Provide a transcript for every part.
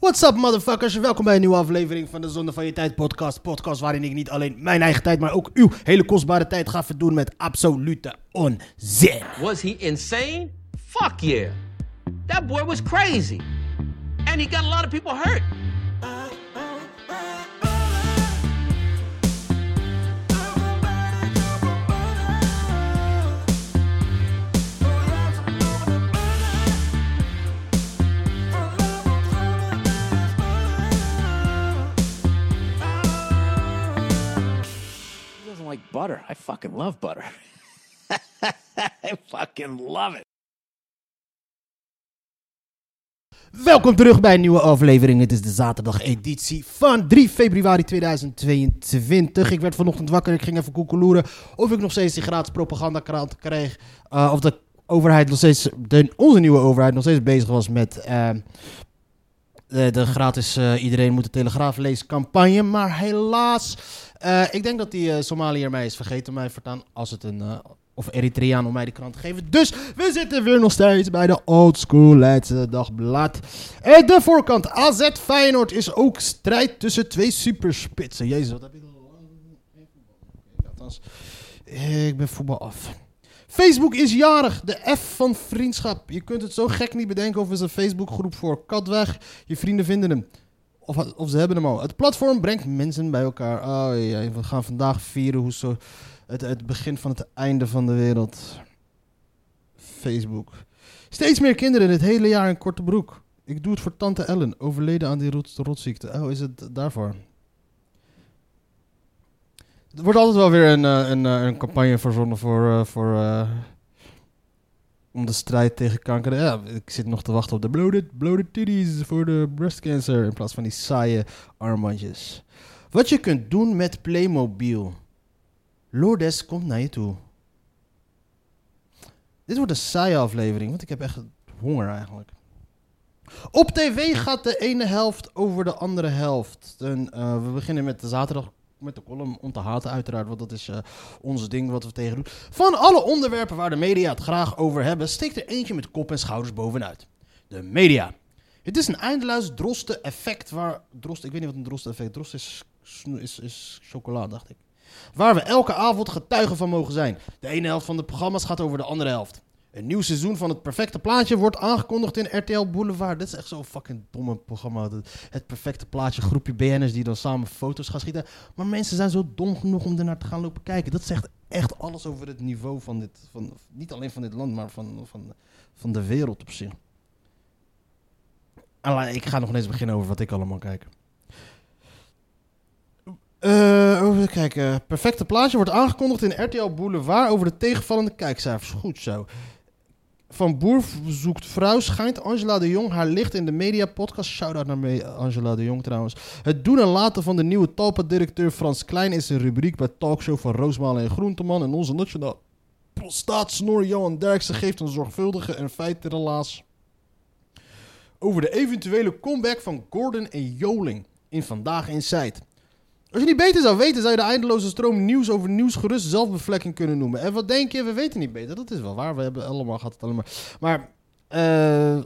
What's up, motherfuckers? Welkom bij een nieuwe aflevering van de Zonde van Je Tijd podcast. Podcast waarin ik niet alleen mijn eigen tijd, maar ook uw hele kostbare tijd ga verdoen met absolute onzin. Was he insane? Fuck yeah. That boy was crazy. And he got a lot of people hurt. Who like butter? I fucking love butter. I fucking love it. Welkom terug bij een nieuwe aflevering. Het is de zaterdag editie van 3 februari 2022. Ik werd vanochtend wakker. Ik ging even koekeloeren of ik nog steeds die gratis propagandakrant kreeg. eh, of de overheid nog steeds, de, onze nieuwe overheid nog steeds bezig was met eh, de, de gratis eh, iedereen moet de Telegraaf lezen campagne. Maar helaas, eh, ik denk dat die eh Somaliër mij is vergeten mij voortaan als het een... eh, of Eritreaan om mij die krant te geven. Dus we zitten weer nog steeds bij de Old School Leidse Dagblad. En de voorkant AZ Feyenoord is ook strijd tussen twee superspitsen. Jezus, wat heb ik al lang ik ben voetbal af. Facebook is jarig, de F van vriendschap. Je kunt het zo gek niet bedenken of is een Facebookgroep voor Katweg. Je vrienden vinden hem. Of, of ze hebben hem al. Het platform brengt mensen bij elkaar. Oh jee, we gaan vandaag vieren hoe zo het, het begin van het einde van de wereld. Facebook. Steeds meer kinderen het hele jaar in korte broek. Ik doe het voor tante Ellen, overleden aan die rot, rotziekte. Oh, is het daarvoor? Er wordt altijd wel weer een, eh, een, eh, een campagne verzonnen voor, eh, voor om de strijd tegen kanker. Ja, ik zit nog te wachten op de bloated, bloated titties voor de breast cancer in plaats van die saaie armbandjes. Wat je kunt doen met Playmobil. Lourdes komt naar je toe. Dit wordt een saaie aflevering, want ik heb echt honger eigenlijk. Op tv gaat de ene helft over de andere helft. We beginnen met de zaterdag met de column om te haten uiteraard, want dat is eh ons ding wat we tegen doen. Van alle onderwerpen waar de media het graag over hebben, steekt er eentje met kop en schouders bovenuit. De media. Het is een eindeloos droste effect waar... Drost, ik weet niet wat een droste effect... Drost is, is, is chocola, dacht ik. Waar we elke avond getuigen van mogen zijn. De ene helft van de programma's gaat over de andere helft. Een nieuw seizoen van het perfecte plaatje wordt aangekondigd in RTL Boulevard. Dit is echt zo'n fucking domme programma. Het, perfecte plaatje, groepje BN'ers die dan samen foto's gaan schieten. Maar mensen zijn zo dom genoeg om ernaar te gaan lopen kijken. Dat zegt echt alles over het niveau van dit... Van, niet alleen van dit land, maar van, van, van de wereld op zich. Allee, ik ga nog eens beginnen over wat ik allemaal kijk. Eh, even kijken. Perfecte plaatje wordt aangekondigd in RTL Boulevard over de tegenvallende kijkcijfers. Goed zo. Van Boer zoekt vrouw schijnt Angela de Jong haar licht in de media podcast. Shout-out naar me- Angela de Jong trouwens. Het doen en laten van de nieuwe Talpa-directeur Frans Klein is een rubriek bij talkshow van Roosmalen en Groenteman. En onze nationaal staatsnor Johan Derksen geeft een zorgvuldige en feitenrelaas over de eventuele comeback van Gordon en Joling in Vandaag Inside. Als je niet beter zou weten, zou je de eindeloze stroom nieuws over nieuws gerust zelfbevlekking kunnen noemen. En wat denk je? We weten niet beter. Dat is wel waar. We hebben allemaal gehad het allemaal. Maar eh,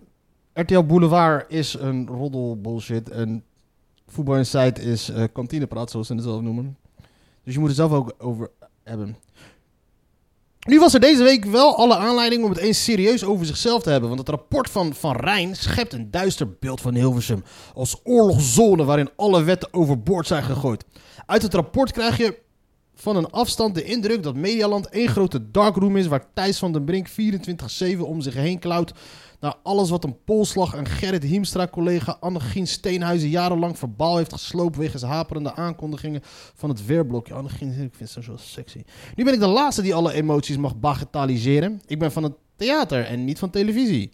RTL Boulevard is een roddel bullshit. En Voetbal Inside is eh kantinepraat, zoals ze het zelf noemen. Dus je moet er zelf ook over hebben. Nu was er deze week wel alle aanleiding om het eens serieus over zichzelf te hebben. Want het rapport van Van Rijn schept een duister beeld van Hilversum. Als oorlogszone waarin alle wetten overboord zijn gegooid. Uit het rapport krijg je van een afstand de indruk dat Medialand één grote darkroom is... waar Thijs van den Brink 24-7 om zich heen klauwt... naar alles wat een Polslag en Gerrit Hiemstra-collega Annegien Steenhuizen... jarenlang verbaal heeft gesloopt wegens haperende aankondigingen van het weerblokje. Annegien, ik vind ze zo sexy. Nu ben ik de laatste die alle emoties mag bagatelliseren. Ik ben van het theater en niet van televisie.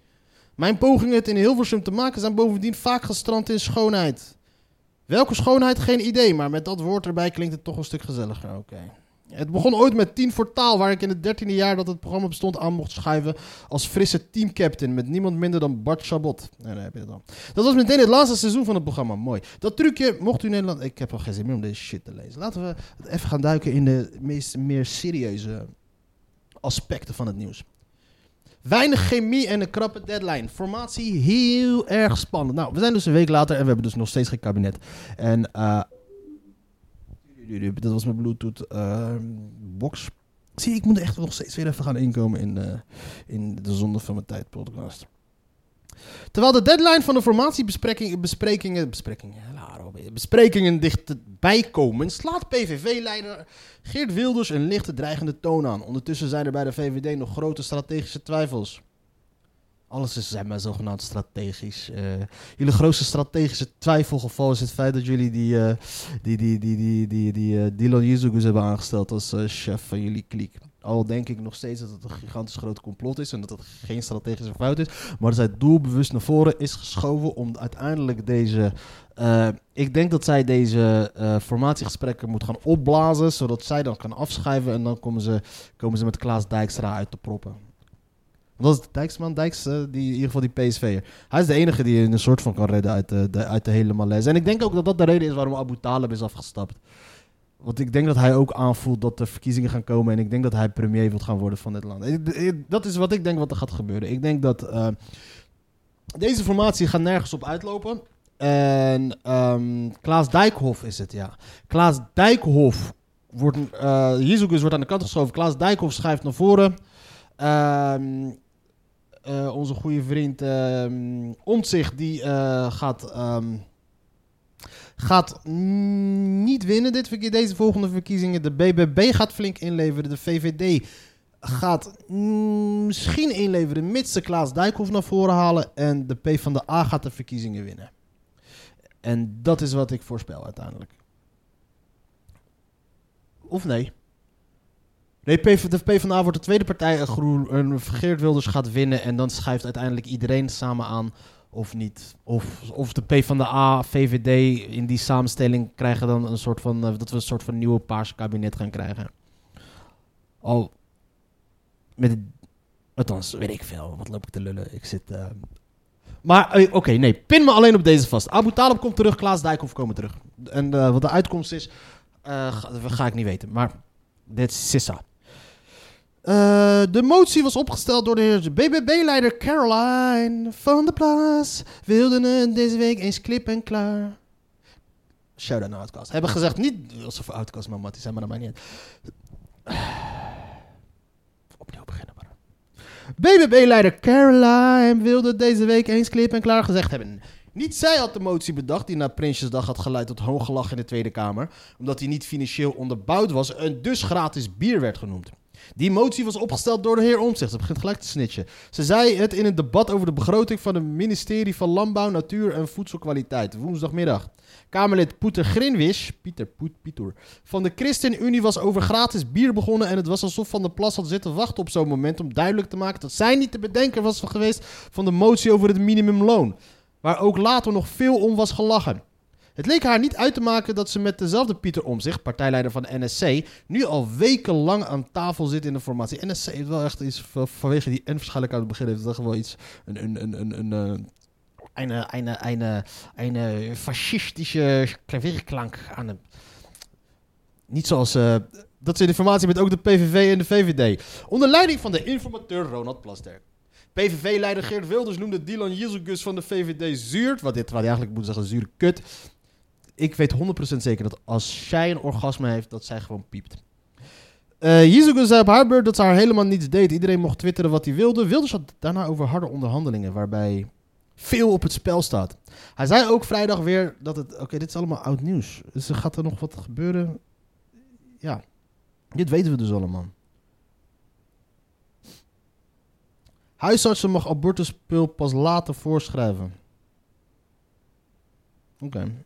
Mijn pogingen het in Hilversum te maken zijn bovendien vaak gestrand in schoonheid. Welke schoonheid? Geen idee, maar met dat woord erbij klinkt het toch een stuk gezelliger. Oké. Het begon ooit met 10 voor taal, waar ik in het dertiende jaar dat het programma bestond aan mocht schuiven als frisse teamcaptain met niemand minder dan Bart Chabot. Nee, daar heb je het dan. Dat was meteen het laatste seizoen van het programma. Mooi. Dat trucje mocht u Nederland... Ik heb al geen zin meer om deze shit te lezen. Laten we even gaan duiken in de meest, meer serieuze aspecten van het nieuws. Weinig chemie en een krappe deadline. Formatie heel erg spannend. Nou, we zijn dus een week later en we hebben dus nog steeds geen kabinet. En eh dat was mijn Bluetooth eh, box. Zie, ik moet echt nog steeds weer even gaan inkomen in, eh, in de Zonde van mijn Tijd podcast. Terwijl de deadline van de formatiebesprekingen besprekingen, besprekingen, Robin, besprekingen dichtbij komen, slaat PVV-leider Geert Wilders een lichte dreigende toon aan. Ondertussen zijn er bij de VVD nog grote strategische twijfels. Alles is zeg maar, zogenaamd strategisch. Eh, jullie grootste strategische twijfelgeval is het feit dat jullie die, eh, die, die, die, die, die, die, eh, Dylan Yuzugus hebben aangesteld als chef van jullie kliek. Al denk ik nog steeds dat het een gigantisch groot complot is en dat het geen strategische fout is. Maar dat zij doelbewust naar voren is geschoven om uiteindelijk deze... ik denk dat zij deze formatiegesprekken moet gaan opblazen, zodat zij dan kan afschrijven en dan komen ze, komen ze met Klaas Dijkstra uit te proppen. Want dat is Dijksman, Dijks, eh, die, in ieder geval die PSV'er. Hij is de enige die een soort van kan redden uit de, de, uit de hele malaise. En ik denk ook dat dat de reden is waarom Abu Talib is afgestapt. Want ik denk dat hij ook aanvoelt dat er verkiezingen gaan komen. En ik denk dat hij premier wil gaan worden van dit land. Dat is wat ik denk wat er gaat gebeuren. Ik denk dat eh, deze formatie gaat nergens op uitlopen. En ehm, Klaas Dijkhoff is het, ja. Klaas Dijkhoff wordt... eh Jezus wordt aan de kant geschoven. Klaas Dijkhoff schuift naar voren. Ehm, eh, onze goede vriend ehm Omtzigt, die eh, gaat, ehm, gaat niet winnen dit, deze volgende verkiezingen. De BBB gaat flink inleveren. De VVD gaat mm, misschien inleveren, mits de Klaas Dijkhoff naar voren halen. En de PvdA gaat de verkiezingen winnen. En dat is wat ik voorspel uiteindelijk. Of nee? Nee, PV, de PvdA wordt de tweede partij. Groen, Geert Wilders gaat winnen. En dan schuift uiteindelijk iedereen samen aan. Of niet. Of, of de PvdA, VVD in die samenstelling krijgen dan een soort van. eh, dat we een soort van nieuwe paarse kabinet gaan krijgen. Al. Met. Althans, weet ik veel. Wat loop ik te lullen? Ik zit. eh, maar eh, oké, nee. Pin me alleen op deze vast. Abu Talib komt terug. Klaas Dijkhoff komen terug. En wat de uitkomst is. eh, ga, ga ik niet weten. Maar. Dit is Sissa. Eh, de motie was opgesteld door de heer BBB-leider Caroline van der Plas. Wilde het deze week eens klip en klaar. Shout-out naar Outcast. Hebben gezegd niet alsof Outcast maar Mattie zijn, maar dat maakt niet. Opnieuw beginnen maar. BBB-leider Caroline wilde deze week eens klip en klaar gezegd hebben. Niet zij had de motie bedacht die na Prinsjesdag had geleid tot hooggelach in de Tweede Kamer, omdat hij niet financieel onderbouwd was en dus gratis bier werd genoemd. Die motie was opgesteld door de heer Omtzigt. Ze begint gelijk te snitchen. Ze zei het in een debat over de begroting van het ministerie van Landbouw, Natuur en Voedselkwaliteit. Woensdagmiddag. Kamerlid Pieter Grinwisch, Pieter Poet, Pieter, van de ChristenUnie was over gratis bier begonnen. En het was alsof Van der Plas had zitten wachten op zo'n moment om duidelijk te maken dat zij niet de bedenker was geweest van de motie over het minimumloon. Waar ook later nog veel om was gelachen. Het leek haar niet uit te maken dat ze met dezelfde Pieter Omzicht, partijleider van de NSC, nu al wekenlang aan tafel zit in de formatie. NSC heeft wel echt iets van- vanwege die waarschijnlijk aan het begin heeft echt wel iets een een een een, een eh, een, een, een, een, een fascistische klavierklank aan hem. Niet zoals eh, dat ze in de formatie met ook de PVV en de VVD. Onder leiding van de informateur Ronald Plasterk. PVV-leider Geert Wilders noemde Dylan Jezus van de VVD zuur. Wat dit, hij eigenlijk moet zeggen zuur kut. Ik weet 100% zeker dat als zij een orgasme heeft, dat zij gewoon piept. Jezus zei op haar beurt dat ze haar helemaal niets deed. Iedereen mocht twitteren wat hij wilde. Wilders had daarna over harde onderhandelingen, waarbij veel op het spel staat. Hij zei ook vrijdag weer dat het... Oké, dit is allemaal oud nieuws. Dus er gaat er nog wat gebeuren. Ja, dit weten we dus allemaal. Huisartsen mag abortuspil pas later voorschrijven. Oké.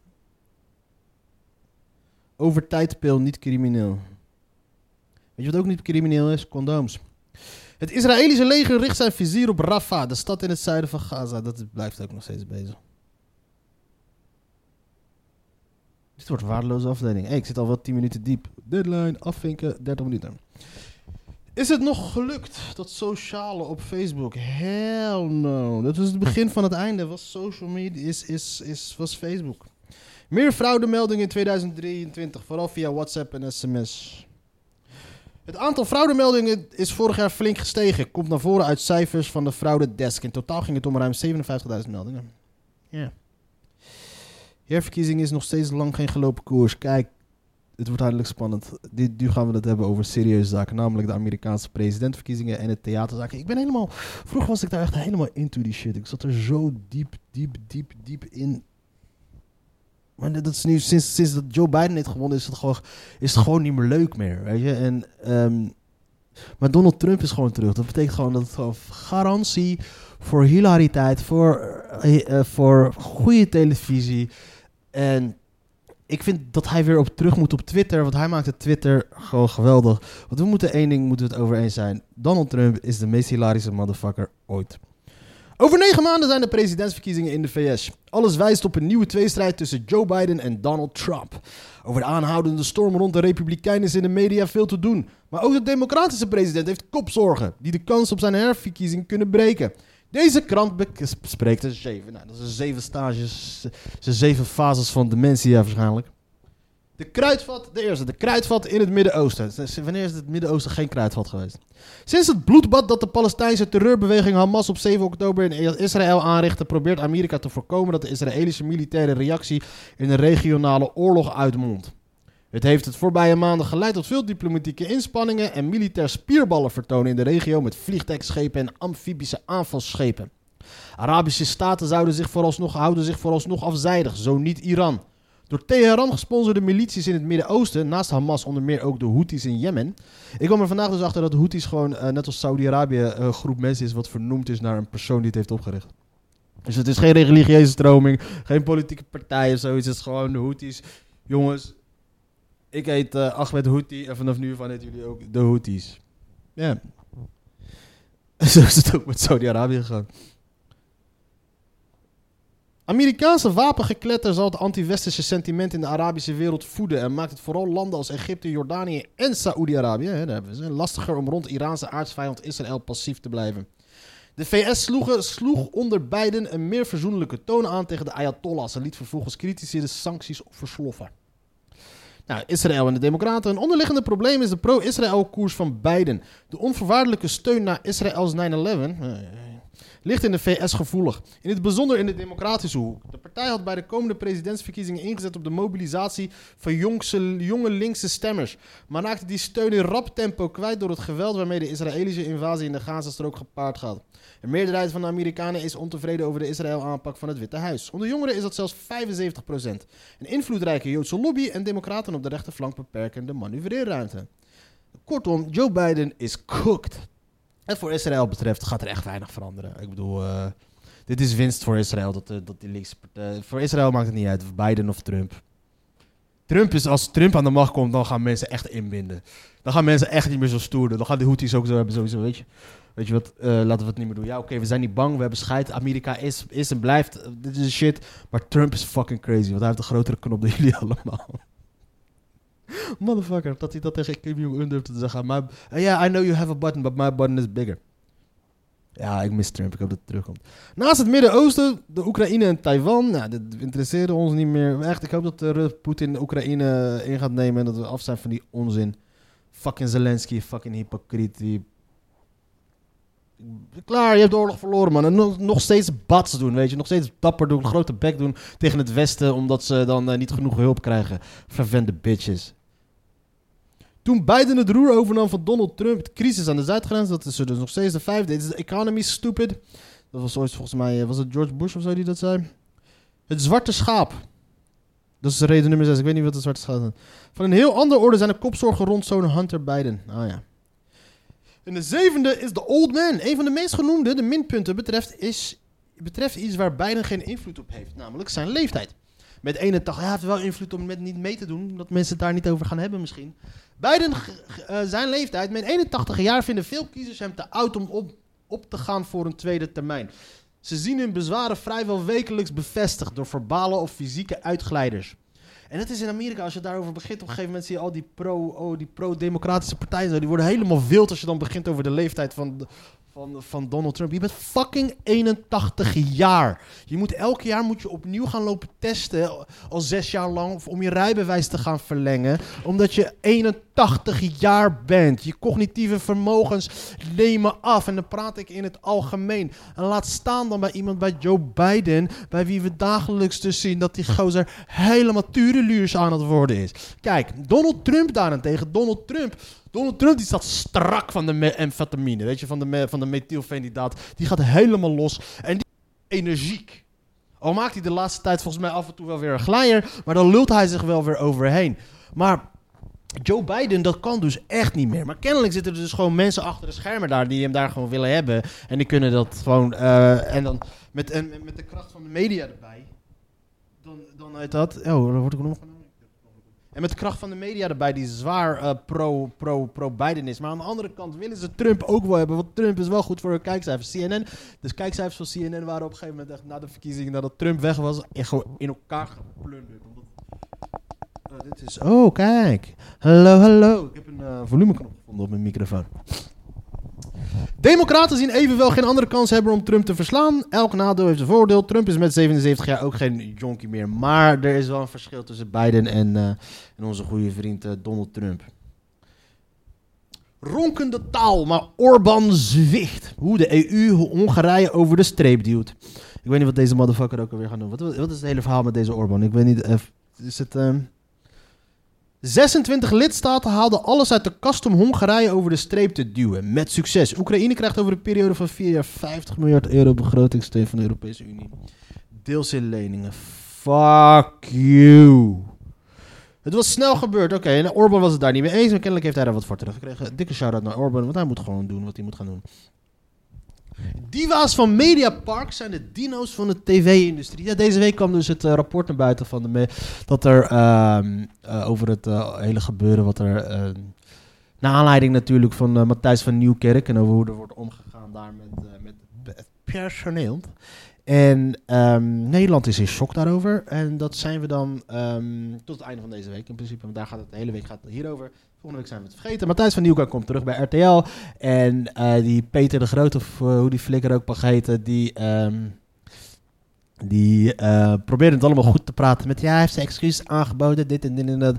Overtijdpil niet crimineel. Weet je wat ook niet crimineel is? Condooms. Het Israëlische leger richt zijn vizier op Rafah, de stad in het zuiden van Gaza. Dat blijft ook nog steeds bezig. Dit wordt waardeloze afdeling. Hey, ik zit al wel 10 minuten diep. Deadline, afvinken, 30 minuten. Is het nog gelukt, dat sociale op Facebook? Hell no. Dat was het begin van het einde. Was social media, is, is, is, was Facebook. Meer fraudemeldingen in 2023, vooral via WhatsApp en sms. Het aantal fraudemeldingen is vorig jaar flink gestegen. Komt naar voren uit cijfers van de Fraude Desk. In totaal ging het om ruim 57.000 meldingen. Ja. Herverkiezing is nog steeds lang geen gelopen koers. Kijk, het wordt duidelijk spannend. Dit, nu gaan we het hebben over serieuze zaken. Namelijk de Amerikaanse presidentverkiezingen en het theaterzaken. Ik ben helemaal... Vroeger was ik daar echt helemaal into die shit. Ik zat er zo diep, diep, diep, diep in. Maar dat is nu, sinds, sinds dat Joe Biden heeft gewonnen, is het gewoon, is het gewoon niet meer leuk meer. Weet je? En, ehm, maar Donald Trump is gewoon terug. Dat betekent gewoon dat het gewoon garantie voor hilariteit, voor, eh, eh, voor goede televisie. En ik vind dat hij weer op terug moet op Twitter. Want hij maakt het Twitter gewoon geweldig. Want we moeten één ding moeten we het over eens zijn. Donald Trump is de meest hilarische motherfucker ooit. Over negen maanden zijn de presidentsverkiezingen in de VS. Alles wijst op een nieuwe tweestrijd tussen Joe Biden en Donald Trump. Over de aanhoudende storm rond de Republikeinen is in de media veel te doen. Maar ook de democratische president heeft kopzorgen die de kans op zijn herverkiezing kunnen breken. Deze krant bespreekt de zeven. Nou, dat zijn zeven stages, zijn zeven fases van dementia waarschijnlijk. De kruidvat, de eerste, de kruidvat in het Midden-Oosten. Wanneer is het Midden-Oosten geen kruidvat geweest? Sinds het bloedbad dat de Palestijnse terreurbeweging Hamas op 7 oktober in Israël aanrichtte, probeert Amerika te voorkomen dat de Israëlische militaire reactie in een regionale oorlog uitmondt. Het heeft het voorbije maanden geleid tot veel diplomatieke inspanningen en militair spierballen vertonen in de regio met vliegtuigschepen en amfibische aanvalsschepen. Arabische staten zouden zich vooralsnog, houden zich vooralsnog afzijdig, zo niet Iran. Door Teheran gesponsorde milities in het Midden-Oosten, naast Hamas onder meer ook de Houthis in Jemen. Ik kwam er vandaag dus achter dat de Houthis gewoon, uh, net als Saudi-Arabië, een groep mensen is wat vernoemd is naar een persoon die het heeft opgericht. Dus het is geen religieuze stroming, geen politieke partij of zoiets. Het is gewoon de Houthis. Jongens, ik heet uh, Ahmed Houthi en vanaf nu van heet jullie ook de Houthis. Ja. Zo is het ook met Saudi-Arabië gegaan. Amerikaanse wapengekletter zal het anti-westerse sentiment in de Arabische wereld voeden en maakt het vooral landen als Egypte, Jordanië en Saoedi-Arabië, hebben we lastiger om rond Iraanse aardsvijand Israël passief te blijven. De VS sloeg, sloeg onder Biden een meer verzoenlijke toon aan tegen de Ayatollahs en liet vervolgens critici de sancties versloffen. Nou, Israël en de Democraten. Een onderliggende probleem is de pro-Israël-koers van Biden. De onvoorwaardelijke steun naar Israëls 9-11 ligt in de VS gevoelig. In het bijzonder in de democratische hoek. De partij had bij de komende presidentsverkiezingen ingezet op de mobilisatie van jongse, jonge linkse stemmers. Maar raakte die steun in rap tempo kwijt door het geweld waarmee de Israëlische invasie in de Gazastrook gepaard gaat. De meerderheid van de Amerikanen is ontevreden over de Israël-aanpak van het Witte Huis. Onder jongeren is dat zelfs 75%. Een invloedrijke Joodse lobby en democraten op de rechterflank beperken de manoeuvreerruimte. Kortom, Joe Biden is cooked. En voor Israël betreft gaat er echt weinig veranderen. Ik bedoel, uh, dit is winst voor Israël. Dat, uh, dat die partij, voor Israël maakt het niet uit, Biden of Trump. Trump is, als Trump aan de macht komt, dan gaan mensen echt inbinden. Dan gaan mensen echt niet meer zo stoer. Dan gaan de Houthis ook zo hebben, sowieso, weet je. Weet je wat, laten we het niet meer doen. Ja, oké, we zijn niet bang, we hebben scheid. Amerika is, is en blijft, dit is shit. Maar Trump is fucking crazy, want hij heeft een grotere knop dan jullie allemaal. Motherfucker, dat hij dat tegen Kim Jong-un durfde te zeggen. Ja, yeah, I know you have a button, but my button is bigger. Ja, ik mis Trump. Ik hoop dat het terugkomt. Naast het Midden-Oosten, de Oekraïne en Taiwan. Nou, dat interesseert ons niet meer. Echt, ik hoop dat uh, Poetin de Oekraïne in gaat nemen. En dat we af zijn van die onzin. Fucking Zelensky, fucking hypocriet. Die... Klaar, je hebt de oorlog verloren, man. En nog, nog steeds bats doen, weet je. Nog steeds dapper doen, grote bek doen tegen het Westen. Omdat ze dan uh, niet genoeg hulp krijgen. Vervende bitches. Toen Biden het roer overnam van Donald Trump, de crisis aan de zuidgrens, dat is er dus nog steeds de vijfde. Dit is de economy stupid. Dat was ooit volgens mij, eh, was het George Bush of zo die dat zei? Het zwarte schaap. Dat is de reden nummer 6. Ik weet niet wat het zwarte schaap is. Van een heel andere orde zijn de kopzorgen rond zo'n Hunter Biden. Ah ja. En de zevende is de Old Man. Een van de meest genoemde, de minpunten, betreft, is, betreft iets waar Biden geen invloed op heeft. Namelijk zijn leeftijd. Met 81, hij heeft wel invloed om met niet mee te doen. Dat mensen het daar niet over gaan hebben misschien. Biden, uh, zijn leeftijd, met 81 jaar, vinden veel kiezers hem te oud om op, op te gaan voor een tweede termijn. Ze zien hun bezwaren vrijwel wekelijks bevestigd door verbale of fysieke uitglijders. En het is in Amerika, als je daarover begint, op een gegeven moment zie je al die pro, oh, die pro-democratische partijen, die worden helemaal wild als je dan begint over de leeftijd van, van, van Donald Trump. Je bent fucking 81 jaar. Je moet elk jaar moet je opnieuw gaan lopen testen. Al zes jaar lang. Om je rijbewijs te gaan verlengen. Omdat je 81 jaar bent. Je cognitieve vermogens nemen af. En dan praat ik in het algemeen. En laat staan dan bij iemand bij Joe Biden. Bij wie we dagelijks dus zien dat die gozer helemaal tureluurs aan het worden is. Kijk, Donald Trump daarentegen. Donald Trump. Donald Trump die staat strak van de amfetamine. Weet je, van de, van de methylfenidaat. Die gaat helemaal los. En die is energiek. Al maakt hij de laatste tijd volgens mij af en toe wel weer een glijer. Maar dan lult hij zich wel weer overheen. Maar Joe Biden, dat kan dus echt niet meer. Maar kennelijk zitten er dus gewoon mensen achter de schermen daar die hem daar gewoon willen hebben. En die kunnen dat gewoon. eh, en dan met, met de kracht van de media erbij. Dan, dan uit dat. Oh, dan word ik nog. En met de kracht van de media erbij, die zwaar eh, pro, pro, pro-Biden is. Maar aan de andere kant willen ze Trump ook wel hebben. Want Trump is wel goed voor hun kijkcijfers. CNN, dus kijkcijfers van CNN waren op een gegeven moment echt na de verkiezingen, nadat Trump weg was, echt gewoon in elkaar geplunderd. Oh, dit is... Oh, kijk. Hallo, hallo. Ik heb een eh, volumeknop gevonden op mijn microfoon. Democraten zien evenwel geen andere kans hebben om Trump te verslaan. Elk nadeel heeft een voordeel. Trump is met 77 jaar ook geen jonkie meer. Maar er is wel een verschil tussen Biden en, eh, en onze goede vriend eh, Donald Trump. Ronkende taal, maar Orbán zwicht. Hoe de EU Hongarije over de streep duwt. Ik weet niet wat deze motherfucker ook alweer gaat doen. Wat, wat is het hele verhaal met deze Orbán? Ik weet niet. eh, is het... ehm, 26 lidstaten haalden alles uit de kast om Hongarije over de streep te duwen. Met succes. Oekraïne krijgt over een periode van 4 jaar 50 miljard euro begrotingssteun van de Europese Unie. Deels in leningen. Fuck you. Het was snel gebeurd. Oké, en Orbán was het daar niet mee eens. Maar kennelijk heeft hij daar wat voor teruggekregen. Dikke shout-out naar Orbán, want hij moet gewoon doen wat hij moet gaan doen. Diva's van Mediapark zijn de dino's van de tv-industrie. Ja, deze week kwam dus het eh, rapport naar buiten van de dat er ehm, eh, over het eh, hele gebeuren wat er... eh naar aanleiding natuurlijk van Matthijs van Nieuwkerk en over hoe er wordt omgegaan daar met, met het personeel. En ehm, Nederland is in shock daarover. En dat zijn we dan ehm, tot het einde van deze week in principe. Want daar gaat het de hele week gaat het hierover. Volgende week zijn we het vergeten. Matthijs van Nieuwkerk komt terug bij RTL. En eh, die Peter de Groot, of eh, hoe die flikker ook mag heten, die... ehm, die probeerde het allemaal goed te praten met... Ja, hij heeft zijn excuses aangeboden, dit en dit en dat.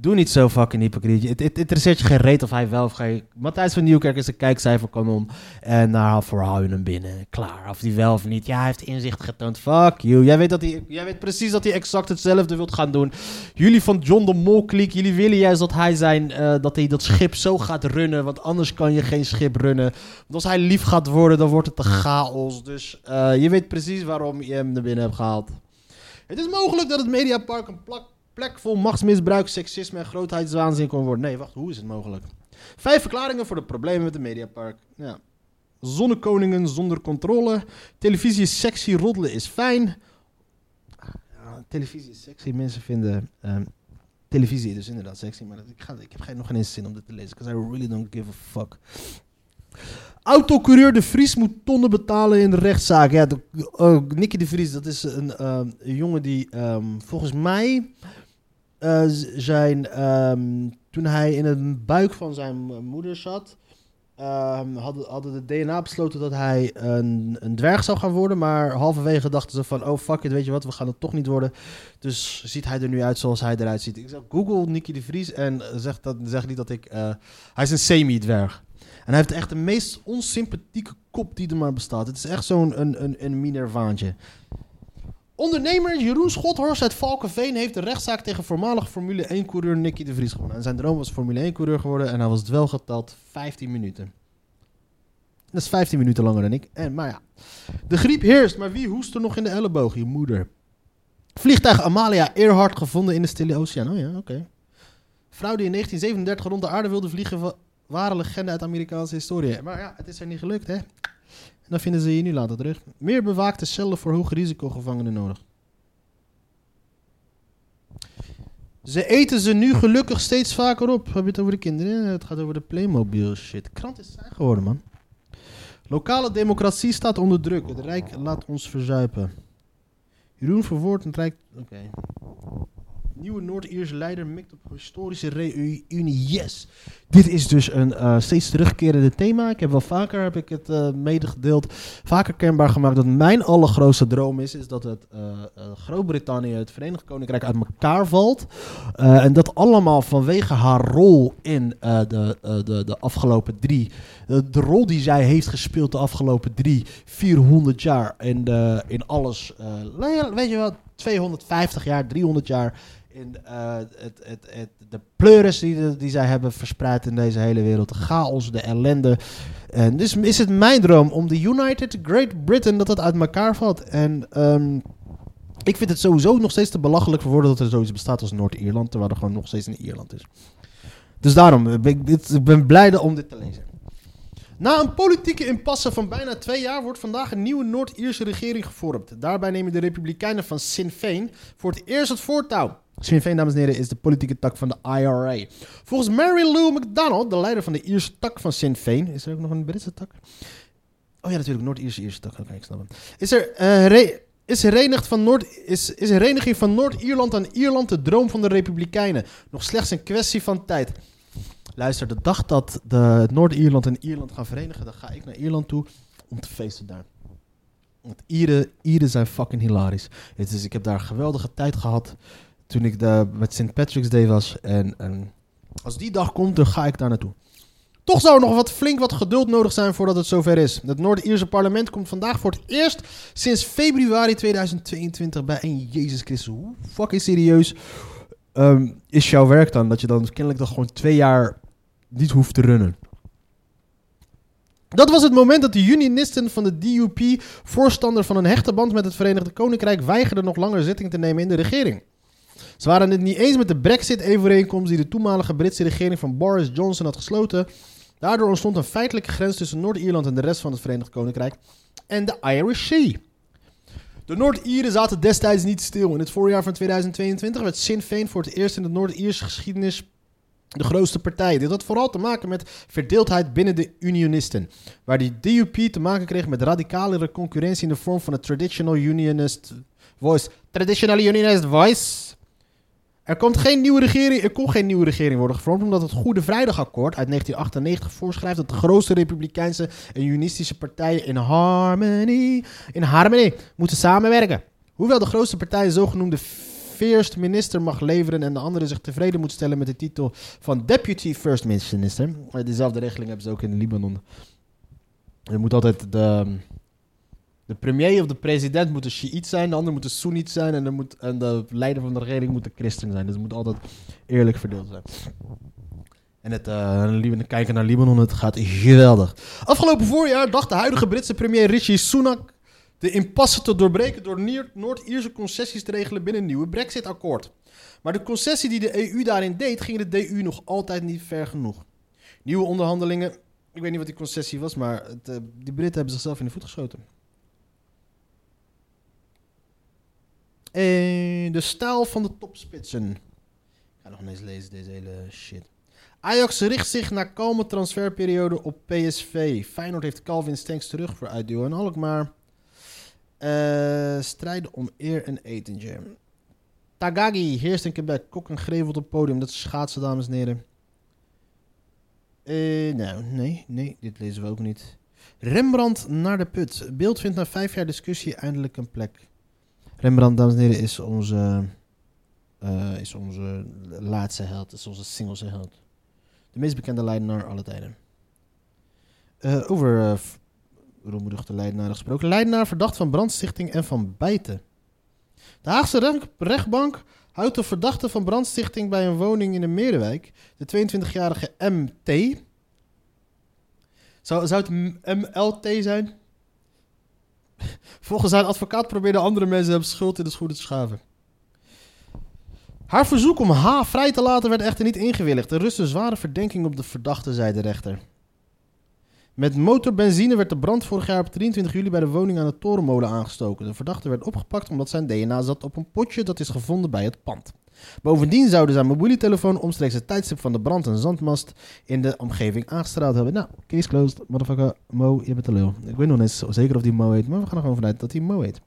Doe niet zo fucking hypocriet. Het, interesseert je geen reet of hij wel of geen... Matthijs van Nieuwkerk is een kijkcijferkanon. En daarvoor hou je hem binnen. Klaar. Of hij wel of niet. Ja, hij heeft inzicht getoond. Fuck you. Jij weet, dat hij, jij weet precies dat hij exact hetzelfde wilt gaan doen. Jullie van John de Mol kliek, jullie willen juist dat hij, zijn, eh, dat hij dat schip zo gaat runnen. Want anders kan je geen schip runnen. Want als hij lief gaat worden, dan wordt het een chaos. Dus eh, je weet precies waarom je hem er binnen hebt gehaald. Het is mogelijk dat het Mediapark een plak, plek vol machtsmisbruik, seksisme en grootheidswaanzin kon worden. Nee, wacht, hoe is het mogelijk? Vijf verklaringen voor de problemen met het Mediapark. Ja. Zonnekoningen zonder controle. Televisie is sexy, roddelen is fijn. Ja, televisie is sexy. Mensen vinden ehm, televisie dus inderdaad sexy. Maar ik, ga, ik heb geen, nog geen zin om dit te lezen. Because I really don't give a fuck. Autocoureur De Vries moet tonnen betalen in de rechtszaak. Ja, de, oh, Nicky De Vries, dat is een, ehm, jongen die ehm, volgens mij eh, zijn, ehm, toen hij in het buik van zijn moeder zat, ehm, hadden, hadden de DNA besloten dat hij een, een dwerg zou gaan worden. Maar halverwege dachten ze van, oh fuck it, weet je wat, we gaan het toch niet worden. Dus ziet hij er nu uit zoals hij eruit ziet. Ik zeg, google Nicky De Vries en zeg, dat, zeg niet dat ik... eh, hij is een semi-dwerg. En hij heeft echt de meest onsympathieke kop die er maar bestaat. Het is echt zo'n een, een, een minervaantje. Ondernemer Jeroen Schothorst uit Valkenveen heeft de rechtszaak tegen voormalig Formule 1-coureur Nicky de Vries gewonnen. En zijn droom was Formule 1-coureur geworden en hij was wel geteld 15 minuten. Dat is 15 minuten langer dan ik. En, maar ja, de griep heerst, maar wie hoest er nog in de elleboog? Je moeder. Vliegtuig Amalia Earhart gevonden in de Stille Oceaan. Oh ja, oké. Vrouw die in 1937 rond de aarde wilde vliegen, wa- ware legende uit Amerikaanse historie. Maar ja, het is er niet gelukt, hè? En dan vinden ze je nu later terug. Meer bewaakte cellen voor hoog risicogevangenen nodig. Ze eten ze nu gelukkig steeds vaker op. Heb je het over de kinderen? Het gaat over de Playmobil shit. Krant is saai geworden, man. Lokale democratie staat onder druk. Het Rijk laat ons verzuipen. Jeroen verwoordt het Rijk... Oké. Nieuwe Noord-Ierse leider mikt op historische reunie. Yes. Dit is dus een eh, steeds terugkerende thema. Ik heb wel vaker heb ik het eh, medegedeeld. Vaker kenbaar gemaakt dat mijn allergrootste droom is. Is dat het eh, Groot-Brittannië, het Verenigd Koninkrijk uit elkaar valt. En dat allemaal vanwege haar rol in de, de, de afgelopen drie. De, rol die zij heeft gespeeld de afgelopen drie, 400 jaar. In, de, in alles. eh, le- weet je wat? 250 jaar, 300 jaar. In eh, het, het, het, de pleuris die, zij hebben verspreid in deze hele wereld. De chaos, de ellende. En dus is het mijn droom om de United Great Britain dat dat uit elkaar valt. En ehm, ik vind het sowieso nog steeds te belachelijk voor woorden dat er zoiets bestaat als Noord-Ierland, terwijl er gewoon nog steeds een Ierland is. Dus daarom ben ik, ik ben blij om dit te lezen. Na een politieke impasse van bijna twee jaar wordt vandaag een nieuwe Noord-Ierse regering gevormd. Daarbij nemen de Republikeinen van Sinn Féin voor het eerst het voortouw. Sinn Féin, dames en heren, is de politieke tak van de IRA. Volgens Mary Lou McDonald, de leider van de Ierse tak van Sinn Féin, is er ook nog een Britse tak? Oh ja, natuurlijk, Noord-Ierse Ierse tak. Oké, ik snap het. Is er re- is, van is, is hereniging van Noord-Ierland aan Ierland de droom van de Republikeinen? Nog slechts een kwestie van tijd. Luister, de dag dat de Noord-Ierland en Ierland gaan verenigen, dan ga ik naar Ierland toe om te feesten daar. Want Ieren, Ieren zijn fucking hilarisch. Is, ik heb daar een geweldige tijd gehad toen ik daar met St. Patrick's Day was. En, als die dag komt, dan ga ik daar naartoe. Toch zou er nog wat flink wat geduld nodig zijn voordat het zover is. Het Noord-Ierse parlement komt vandaag voor het eerst sinds februari 2022 bij een Jezus Christus. Hoe fucking serieus ehm, is jouw werk dan? Dat je dan kennelijk dan gewoon twee jaar niet hoeft te runnen. Dat was het moment dat de unionisten van de DUP, voorstander van een hechte band met het Verenigd Koninkrijk, weigerden nog langer zitting te nemen in de regering. Ze waren het niet eens met de Brexit-overeenkomst die de toenmalige Britse regering van Boris Johnson had gesloten. Daardoor ontstond een feitelijke grens tussen Noord-Ierland en de rest van het Verenigd Koninkrijk en de Irish Sea. De Noord-Ieren zaten destijds niet stil. In het voorjaar van 2022 werd Sinn Féin voor het eerst in de Noord-Ierse geschiedenis de grootste partij. Dit had vooral te maken met verdeeldheid binnen de unionisten, waar de DUP te maken kreeg met radicalere concurrentie in de vorm van het Traditional Unionist Voice. Traditional Unionist Voice. Er, komt geen nieuwe regering, er kon geen nieuwe regering worden gevormd omdat het Goede Vrijdagakkoord uit 1998 voorschrijft dat de grootste republikeinse en unionistische partijen in harmony, in harmony moeten samenwerken. Hoewel de grootste partij een zogenoemde first minister mag leveren en de andere zich tevreden moet stellen met de titel van deputy first minister. Eh, Dezelfde regeling hebben ze ook in Libanon. Er moet altijd de, de premier of de president moet een zijn, de ander moet een zijn en, er moet, en de leider van de regering moet een christen zijn. Dus het moet altijd eerlijk verdeeld zijn. En het Libanon- kijken naar Libanon, het gaat geweldig. Afgelopen voorjaar dacht de huidige Britse premier Rishi Sunak de impasse te doorbreken door Noord-Ierse concessies te regelen binnen een nieuwe Brexit-akkoord. Maar de concessie die de EU daarin deed, ging de DU nog altijd niet ver genoeg. Nieuwe onderhandelingen, ik weet niet wat die concessie was, maar het, eh, die Britten hebben zichzelf in de voet geschoten. En de stijl van de topspitsen. Ik ga nog eens lezen deze hele shit. Ajax richt zich na kalme transferperiode op PSV. Feyenoord heeft Calvin Stenks terug voor uitduwen en Alkmaar. Eh strijden om eer en etentje. Tagagi heerst in Quebec. Kok en Grevel op het podium. Dat is schaatsen, dames en heren. Eh, nou, nee, nee, dit lezen we ook niet. Rembrandt naar de put. Beeld vindt na vijf jaar discussie eindelijk een plek. Rembrandt, dames en heren, is onze, eh, is onze laatste held. Is onze singelse held. De meest bekende leidenaar aller tijden. Over roemruchte leidenaren gesproken. Leidenaar verdacht van brandstichting en van bijten. De Haagse recht- rechtbank houdt de verdachte van brandstichting bij een woning in de Merenwijk, de 22-jarige MT. Zou, het MLT zijn? Volgens zijn advocaat probeerden andere mensen hem schuld in de schoenen te schaven. Haar verzoek om H vrij te laten werd echter niet ingewilligd. Er rust een zware verdenking op de verdachte, zei de rechter. Met motorbenzine werd de brand vorig jaar op 23 juli bij de woning aan de Torenmolen aangestoken. De verdachte werd opgepakt omdat zijn DNA zat op een potje dat is gevonden bij het pand. Bovendien zouden zijn mobiele telefoon omstreeks het tijdstip van de brand een zandmast in de omgeving aangestraald hebben. Nou, case closed, motherfucker. Mo, je bent de lul. Ik weet nog niet zeker of die Mo heet, maar we gaan er gewoon vanuit dat hij Mo heet.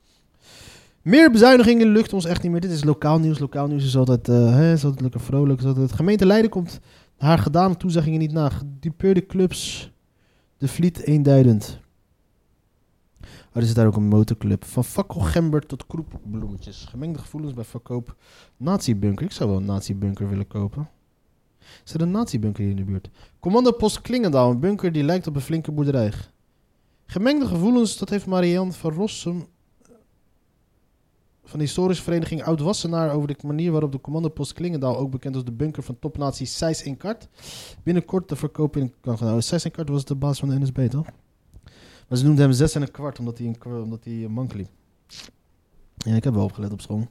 Meer bezuinigingen lukt ons echt niet meer. Dit is lokaal nieuws. Lokaal nieuws is altijd, eh, hè, vrolijk. Is altijd... Gemeente Leiden komt haar gedane toezeggingen niet na. Gedupeerde clubs. De Vliet eenduidend. Oh, er zit daar ook een motorclub. Van fakkelgember tot kroepbloemetjes. Gemengde gevoelens bij verkoop. Nazi-bunker. Ik zou wel een nazi-bunker willen kopen. Is er een nazi-bunker hier in de buurt? Commandopost Klingendaal. Een bunker die lijkt op een flinke boerderij. Gemengde gevoelens, dat heeft Marianne van Rossum van de historische vereniging Oud-Wassenaar over de manier waarop de commandopost Klingendaal, ook bekend als de bunker van topnatie in Kart, binnenkort de verkoop in kan gaan houden. Seis in Kart was de baas van de NSB, toch? Maar ze noemden hem zes en een kwart, omdat hij een, omdat hij mank liep. Ja, ik heb wel opgelet op school.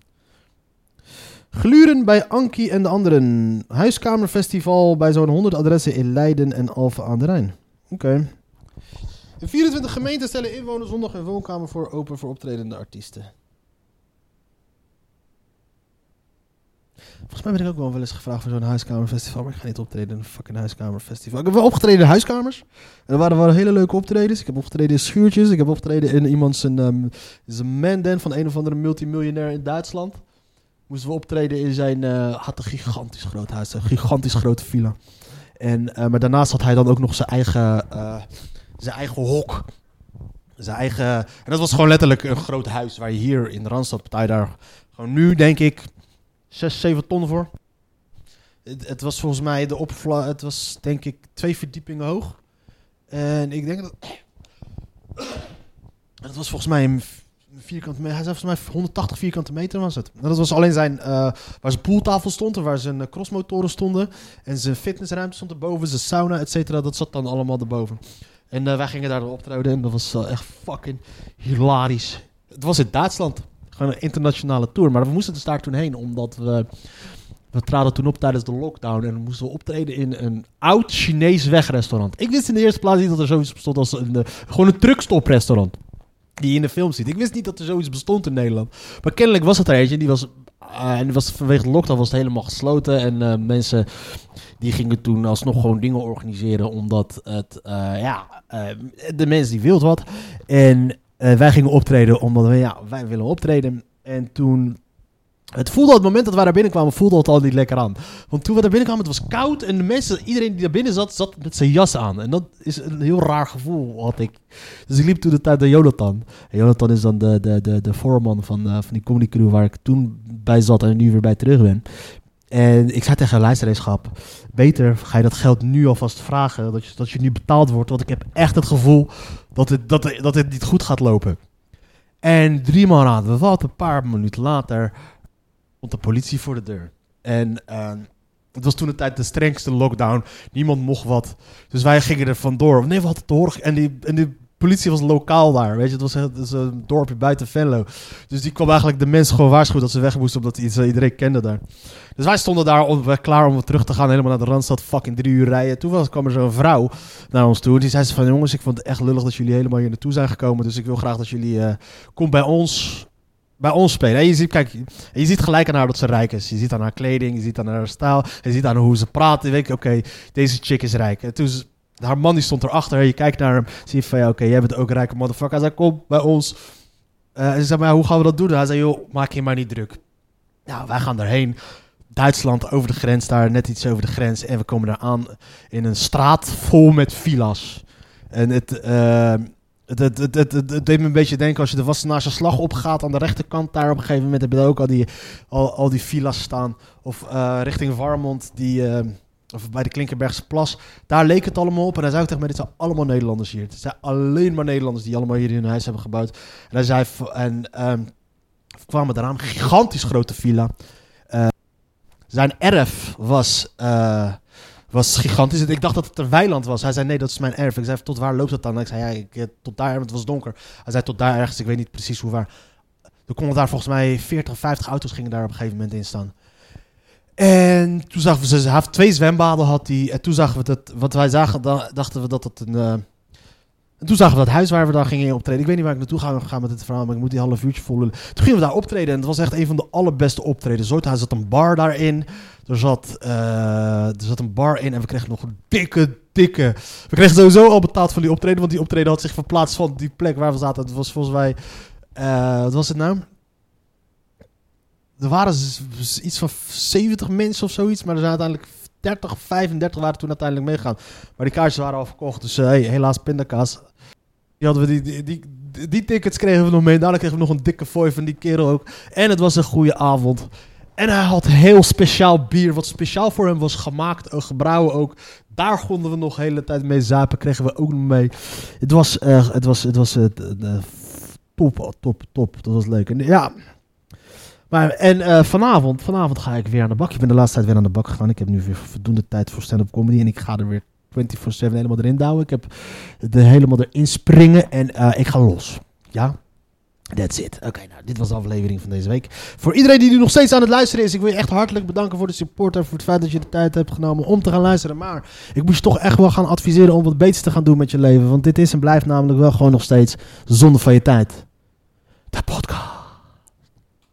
Gluren bij Ankie en de anderen. Huiskamerfestival bij zo'n 100 adressen in Leiden en Alphen aan de Rijn. Oké. In 24 gemeenten stellen inwoners zondag een woonkamer voor open voor optredende artiesten. Volgens mij ben ik ook wel eens gevraagd voor zo'n huiskamerfestival, maar ik ga niet optreden in een fucking huiskamerfestival. Ik heb wel opgetreden in huiskamers. En er waren wel hele leuke optredens. Ik heb opgetreden in schuurtjes. Ik heb opgetreden in iemand zijn, ehm zijn van een of andere multimiljonair in Duitsland. Moesten we optreden in zijn, eh, had een gigantisch groot huis, een gigantisch grote villa. En, eh, maar daarnaast had hij dan ook nog zijn eigen, eh, zijn eigen hok. Zijn eigen, en dat was gewoon letterlijk een groot huis waar je hier in de Randstad betaal je daar gewoon nu denk ik 6, 7 ton voor. Het, het was volgens mij de oppervlak, het was denk ik twee verdiepingen hoog. En ik denk dat. Het was volgens mij een vierkante meter. Hij zei volgens mij 180 vierkante meter was het. En dat was alleen zijn. eh, waar zijn pooltafel stond en waar zijn eh, crossmotoren stonden. En zijn fitnessruimte stond erboven, zijn sauna, et cetera. Dat zat dan allemaal erboven. En eh, wij gingen daar optreden en dat was echt fucking hilarisch. Het was in Duitsland. Een internationale tour. Maar we moesten dus daar toen heen omdat we. We traden toen op tijdens de lockdown en moesten we optreden in een oud Chinees wegrestaurant. Ik wist in de eerste plaats niet dat er zoiets bestond als een, eh, gewoon een truckstoprestaurant. Die je in de film ziet. Ik wist niet dat er zoiets bestond in Nederland. Maar kennelijk was het er eentje. Die was, eh, en die was vanwege de lockdown was het helemaal gesloten. En eh, mensen die gingen toen alsnog gewoon dingen organiseren. Omdat het, ja, de mensen die wilden wat. En eh, wij gingen optreden omdat we, ja, wij willen optreden. En toen het voelde het moment dat wij daar binnenkwamen, voelde het al niet lekker aan. Want toen we daar binnenkwamen, het was koud en de mensen, iedereen die daar binnen zat, zat met zijn jas aan. En dat is een heel raar gevoel, had ik. Dus ik liep toen de tijd naar Jonathan. En Jonathan is dan de, de, de, de voorman van, eh, van die comedy crew waar ik toen bij zat en nu weer bij terug ben. En ik zei tegen luisterreeschap, beter ga je dat geld nu alvast vragen, dat je, dat je nu betaald wordt. Want ik heb echt het gevoel dat het, dat, het- dat het niet goed gaat lopen. En drie maal raden we wat, een paar minuten later stond de politie voor de deur. En eh, het was toen de tijd de strengste lockdown. Niemand mocht wat. Dus wij gingen er vandoor. Nee, we hadden te horen. En die, en die politie was lokaal daar. Weet je, het was, een dorpje buiten Venlo. Dus die kwam eigenlijk de mensen gewoon waarschuwen dat ze weg moesten. Omdat iets, iedereen kende daar. Dus wij stonden daar klaar om terug te gaan. Helemaal naar de Randstad. Fucking drie uur rijden. Toen kwam er zo'n vrouw naar ons toe. Die zei ze van jongens, ik vond het echt lullig dat jullie helemaal hier naartoe zijn gekomen. Dus ik wil graag dat jullie... eh kom bij ons bij ons spelen. En je ziet, kijk, je ziet gelijk aan haar dat ze rijk is. Je ziet aan haar kleding, je ziet aan haar stijl, je ziet aan hoe ze praat. Je weet, oké, deze chick is rijk. En toen haar man die stond erachter, je kijkt naar hem, zie je van, ja, oké, jij bent ook rijke motherfucker. Hij zei, kom bij ons. En ze zei, maar hoe gaan we dat doen? Hij zei, joh, maak je maar niet druk. Nou, wij gaan erheen. Duitsland, over de grens daar, net iets over de grens. En we komen daar aan in een straat vol met villa's. En het, eh, het, het, het, het, het- het deed me een beetje denken als je de Wassenaarse slag opgaat aan de rechterkant. Daar op een gegeven moment heb je ook al die, al, al die villa's staan. Of eh, richting Warmond, die, of bij de Klinkenbergse Plas. Daar leek het allemaal op. En hij zei ook tegen mij, dit zijn allemaal Nederlanders hier. Het zijn alleen maar Nederlanders die allemaal hier hun huis hebben gebouwd. En hij zei, en we kwamen een gigantisch grote villa. Eh, zijn erf was... eh, was gigantisch. Ik dacht dat het een weiland was. Hij zei, nee, dat is mijn erf. Ik zei, tot waar loopt het dan? En ik zei, ja, ik, eh, tot daar, want het was donker. Hij zei, tot daar ergens, ik weet niet precies hoe waar. Er konden daar volgens mij 40 of 50 auto's gingen daar op een gegeven moment in staan. En toen zagen we, ze heeft twee zwembaden had hij. En toen zagen we dat, wat wij zagen, da- dachten we dat het een... eh, en toen zagen we dat huis waar we dan gingen optreden. Ik weet niet waar ik naartoe ga, ga met dit verhaal, maar ik moet die half uurtje volgen. Toen gingen we daar optreden en het was echt een van de allerbeste optredens ooit. Er zat een bar daarin. Er zat, eh, er zat een bar in en we kregen nog een dikke, dikke... We kregen sowieso al betaald van die optreden, want die optreden had zich verplaatst van die plek waar we zaten. Het was volgens mij... eh, wat was het nou? Er waren iets van 70 mensen of zoiets. Maar er zijn uiteindelijk 30, 35 waren toen uiteindelijk meegegaan. Maar die kaartjes waren al verkocht. Dus hey, helaas pindakaas. Die, hadden we die, die, die, tickets kregen we nog mee. Daarna kregen we nog een dikke fooi van die kerel ook. En het was een goede avond. En hij had heel speciaal bier. Wat speciaal voor hem was gemaakt. gebrouwen ook. Daar konden we nog de hele tijd mee zuipen. Kregen we ook nog mee. Het was, eh, het was, het was eh, eh, top, top, top. Dat was leuk. En ja, maar, en eh, vanavond, vanavond ga ik weer aan de bak. Ik ben de laatste tijd weer aan de bak gegaan. Ik heb nu weer voldoende tijd voor stand-up comedy. En ik ga er weer 24-7 helemaal erin douwen. Ik heb er helemaal erin springen. En eh, ik ga los. Ja, that's it. Oké, nou, dit was de aflevering van deze week. Voor iedereen die nu nog steeds aan het luisteren is, ik wil je echt hartelijk bedanken voor de support en voor het feit dat je de tijd hebt genomen om te gaan luisteren. Maar ik moest je toch echt wel gaan adviseren om wat beters te gaan doen met je leven. Want dit is en blijft namelijk wel gewoon nog steeds zonde van je tijd. De podcast.